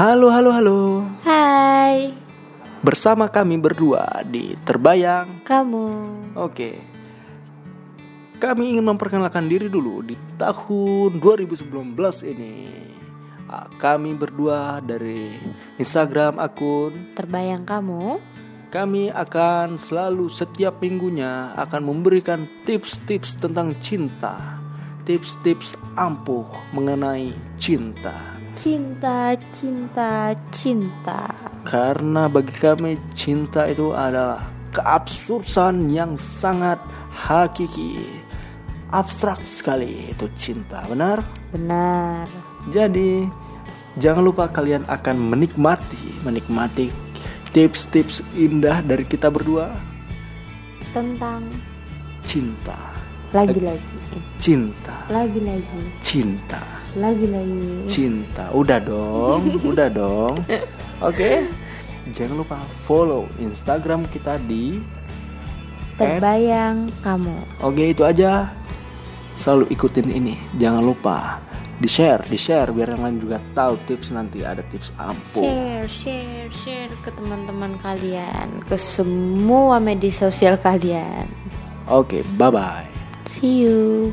Halo, halo, halo. Hai, Bersama kami berdua di Terbayang. kamu. Oke. Kami ingin memperkenalkan diri dulu di tahun 2019 ini. Ah, Kami berdua dari Instagram akun Terbayang kamu? kami akan selalu setiap minggunya akan memberikan tips-tips tentang cinta. Tips-tips ampuh mengenai cinta. Cinta, cinta, cinta. Karena bagi kami cinta itu adalah keabsurdan yang sangat hakiki. Abstrak sekali itu cinta, benar? Benar. Jadi jangan lupa kalian akan menikmati, menikmati tips-tips indah dari kita berdua. Tentang Cinta, lagi-lagi, cinta, lagi-lagi, cinta, lagi-lagi. cinta. Udah dong, udah dong. Oke. Jangan lupa follow Instagram kita di Terbayang kamu. Oke itu aja Selalu ikutin ini Jangan lupa Di share Di share Biar yang lain juga tahu tips nanti Ada tips ampuh Share, share, share ke teman-teman kalian, ke semua media sosial kalian. Oke bye bye See you.